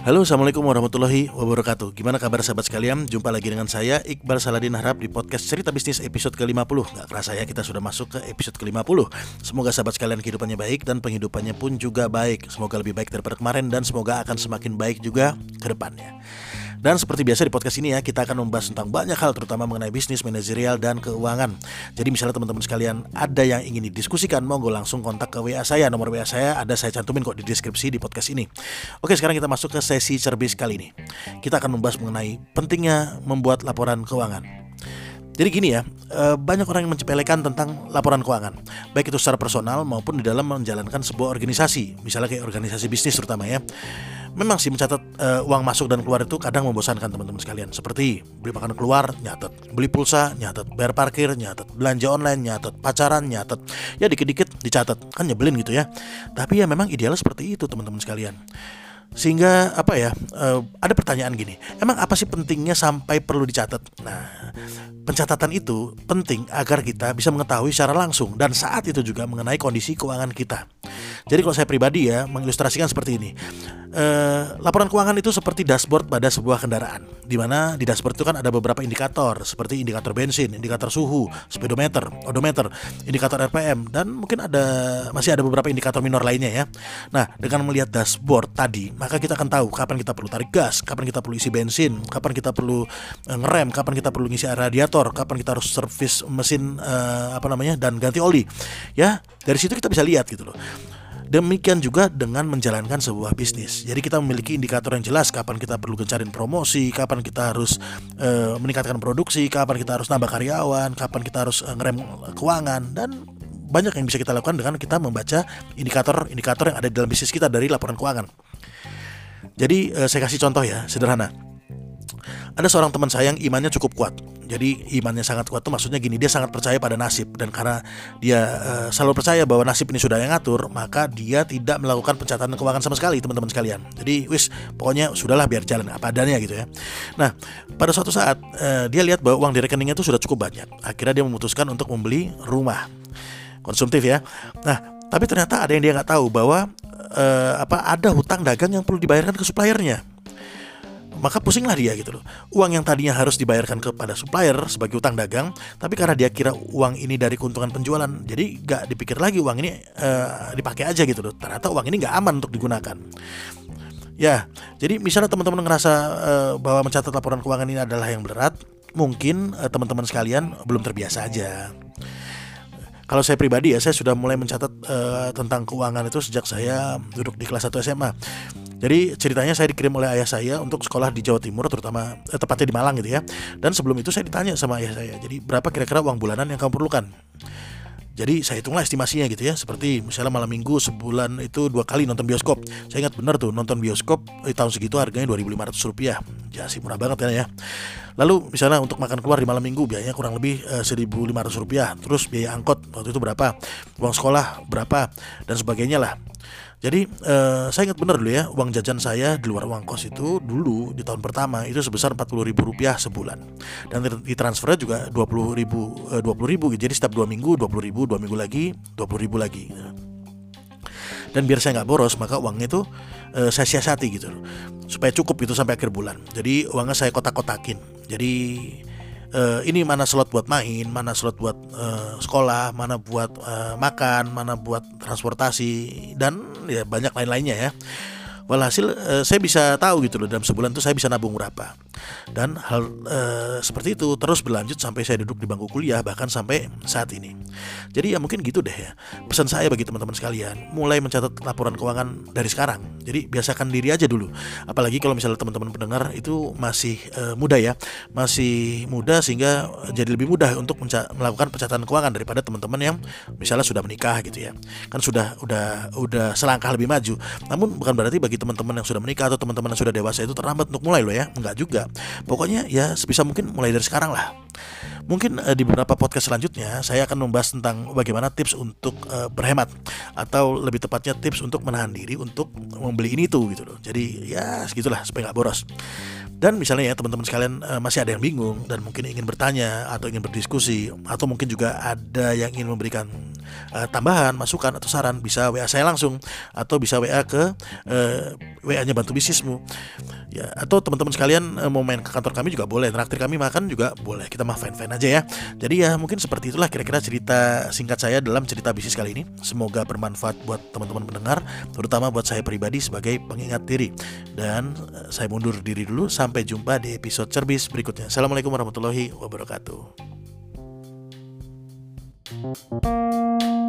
Halo Assalamualaikum warahmatullahi wabarakatuh. Gimana kabar sahabat sekalian? Jumpa lagi dengan saya Iqbal Saladin Harap di podcast Cerita Bisnis episode ke-50 Gak kerasa ya kita sudah masuk ke episode ke-50 Semoga sahabat sekalian kehidupannya baik dan penghidupannya pun juga baik. Semoga lebih baik daripada kemarin dan semoga akan semakin baik juga ke depannya dan seperti biasa di podcast ini ya, kita akan membahas tentang banyak hal terutama mengenai bisnis, manajerial, dan keuangan. Jadi misalnya teman-teman sekalian ada yang ingin didiskusikan, monggo langsung kontak ke WA saya. Nomor WA saya ada saya cantumin kok di deskripsi di podcast ini. Oke, sekarang kita masuk ke sesi cerbis kali ini. Kita akan membahas mengenai pentingnya membuat laporan keuangan. Jadi gini ya, eh, banyak orang yang mencepelekan tentang laporan keuangan, baik itu secara personal maupun di dalam menjalankan sebuah organisasi, misalnya kayak organisasi bisnis terutama ya memang sih mencatat uh, uang masuk dan keluar itu kadang membosankan teman-teman sekalian. Seperti beli makanan keluar, nyatet, beli pulsa, nyatet, bayar parkir, nyatet, belanja online, nyatet, pacaran, nyatet. Ya dikit-dikit dicatat, kan nyebelin gitu ya. Tapi ya memang idealnya seperti itu teman-teman sekalian. Sehingga apa ya? Uh, ada pertanyaan gini, emang apa sih pentingnya sampai perlu dicatat? Nah, pencatatan itu penting agar kita bisa mengetahui secara langsung dan saat itu juga mengenai kondisi keuangan kita. Jadi kalau saya pribadi ya mengilustrasikan seperti ini eh, laporan keuangan itu seperti dashboard pada sebuah kendaraan, di mana di dashboard itu kan ada beberapa indikator seperti indikator bensin, indikator suhu, speedometer, odometer, indikator RPM, dan mungkin ada masih ada beberapa indikator minor lainnya ya. Nah, dengan melihat dashboard tadi, maka kita akan tahu kapan kita perlu tarik gas, kapan kita perlu isi bensin, kapan kita perlu eh, ngerem, kapan kita perlu ngisi radiator, kapan kita harus servis mesin eh, apa namanya dan ganti oli. Ya, dari situ kita bisa lihat gitu loh. Demikian juga dengan menjalankan sebuah bisnis. Jadi kita memiliki indikator yang jelas kapan kita perlu gencarin promosi, kapan kita harus e, meningkatkan produksi, kapan kita harus nambah karyawan, kapan kita harus e, ngerem keuangan dan banyak yang bisa kita lakukan dengan kita membaca indikator-indikator yang ada di dalam bisnis kita dari laporan keuangan. Jadi e, saya kasih contoh ya, sederhana. Ada seorang teman saya yang imannya cukup kuat jadi imannya sangat kuat tuh maksudnya gini, dia sangat percaya pada nasib dan karena dia uh, selalu percaya bahwa nasib ini sudah yang ngatur, maka dia tidak melakukan pencatatan keuangan sama sekali, teman-teman sekalian. Jadi wis pokoknya sudahlah biar jalan apa adanya gitu ya. Nah, pada suatu saat uh, dia lihat bahwa uang di rekeningnya itu sudah cukup banyak. Akhirnya dia memutuskan untuk membeli rumah. Konsumtif ya. Nah, tapi ternyata ada yang dia nggak tahu bahwa uh, apa ada hutang dagang yang perlu dibayarkan ke suppliernya maka pusinglah dia gitu loh. Uang yang tadinya harus dibayarkan kepada supplier sebagai utang dagang, tapi karena dia kira uang ini dari keuntungan penjualan, jadi gak dipikir lagi uang ini uh, dipakai aja gitu loh. Ternyata uang ini gak aman untuk digunakan. Ya, jadi misalnya teman-teman ngerasa uh, bahwa mencatat laporan keuangan ini adalah yang berat, mungkin uh, teman-teman sekalian belum terbiasa aja. Kalau saya pribadi ya, saya sudah mulai mencatat uh, tentang keuangan itu sejak saya duduk di kelas 1 SMA. Jadi ceritanya saya dikirim oleh ayah saya untuk sekolah di Jawa Timur, terutama eh, tepatnya di Malang gitu ya. Dan sebelum itu saya ditanya sama ayah saya, jadi berapa kira-kira uang bulanan yang kamu perlukan? Jadi saya hitunglah estimasinya gitu ya Seperti misalnya malam minggu sebulan itu dua kali nonton bioskop. Saya ingat benar tuh nonton bioskop di tahun segitu harganya 2.500 rupiah. Ya sih murah banget kan ya. Lalu misalnya untuk makan keluar di malam minggu biayanya kurang lebih eh, 1.500 rupiah. Terus biaya angkot waktu itu berapa? Uang sekolah berapa? Dan sebagainya lah jadi uh, saya ingat benar dulu ya uang jajan saya di luar uang kos itu dulu di tahun pertama itu sebesar empat puluh ribu rupiah sebulan. Dan di transfernya juga dua puluh ribu eh, dua puluh ribu jadi setiap dua minggu dua puluh ribu dua minggu lagi dua puluh ribu lagi dan biar saya nggak boros maka uangnya itu uh, saya siasati gitu supaya cukup itu sampai akhir bulan. Jadi uangnya saya kotak-kotakin. Jadi uh, ini mana slot buat main, mana slot buat uh, sekolah, mana buat uh, makan, mana buat transportasi dan ya banyak lain-lainnya ya. Walhasil uh, saya bisa tahu gitu loh dalam sebulan tuh saya bisa nabung berapa. Dan hal e, seperti itu terus berlanjut sampai saya duduk di bangku kuliah bahkan sampai saat ini. Jadi ya mungkin gitu deh ya pesan saya bagi teman-teman sekalian mulai mencatat laporan keuangan dari sekarang jadi biasakan diri aja dulu. Apalagi kalau misalnya teman-teman pendengar itu masih e, muda ya. Masih muda sehingga jadi lebih mudah untuk melakukan pencatatan keuangan daripada teman-teman yang misalnya sudah menikah gitu ya. Kan sudah udah udah selangkah lebih maju. Namun bukan berarti bagi teman-teman yang sudah menikah atau teman-teman yang sudah dewasa itu terlambat untuk mulai loh ya. Enggak juga. Pokoknya ya sebisa mungkin mulai dari sekarang lah. Mungkin uh, di beberapa podcast selanjutnya saya akan membahas tentang bagaimana tips untuk uh, berhemat atau lebih tepatnya tips untuk menahan diri untuk membeli ini tuh gitu loh. Jadi ya segitulah supaya nggak boros. Dan misalnya ya teman-teman sekalian uh, masih ada yang bingung dan mungkin ingin bertanya atau ingin berdiskusi atau mungkin juga ada yang ingin memberikan uh, tambahan, masukan atau saran bisa WA saya langsung atau bisa WA ke uh, uh, WA-nya bantu bisnismu. Ya atau teman-teman sekalian uh, mau main ke kantor kami juga boleh traktir kami makan juga boleh. Kita mah fine aja ya. Jadi ya mungkin seperti itulah kira-kira cerita singkat saya dalam cerita bisnis kali ini. Semoga bermanfaat buat teman-teman pendengar terutama buat saya pribadi sebagai pengingat diri. Dan uh, saya mundur diri dulu. Sampai jumpa di episode cerbis berikutnya. Assalamualaikum warahmatullahi wabarakatuh you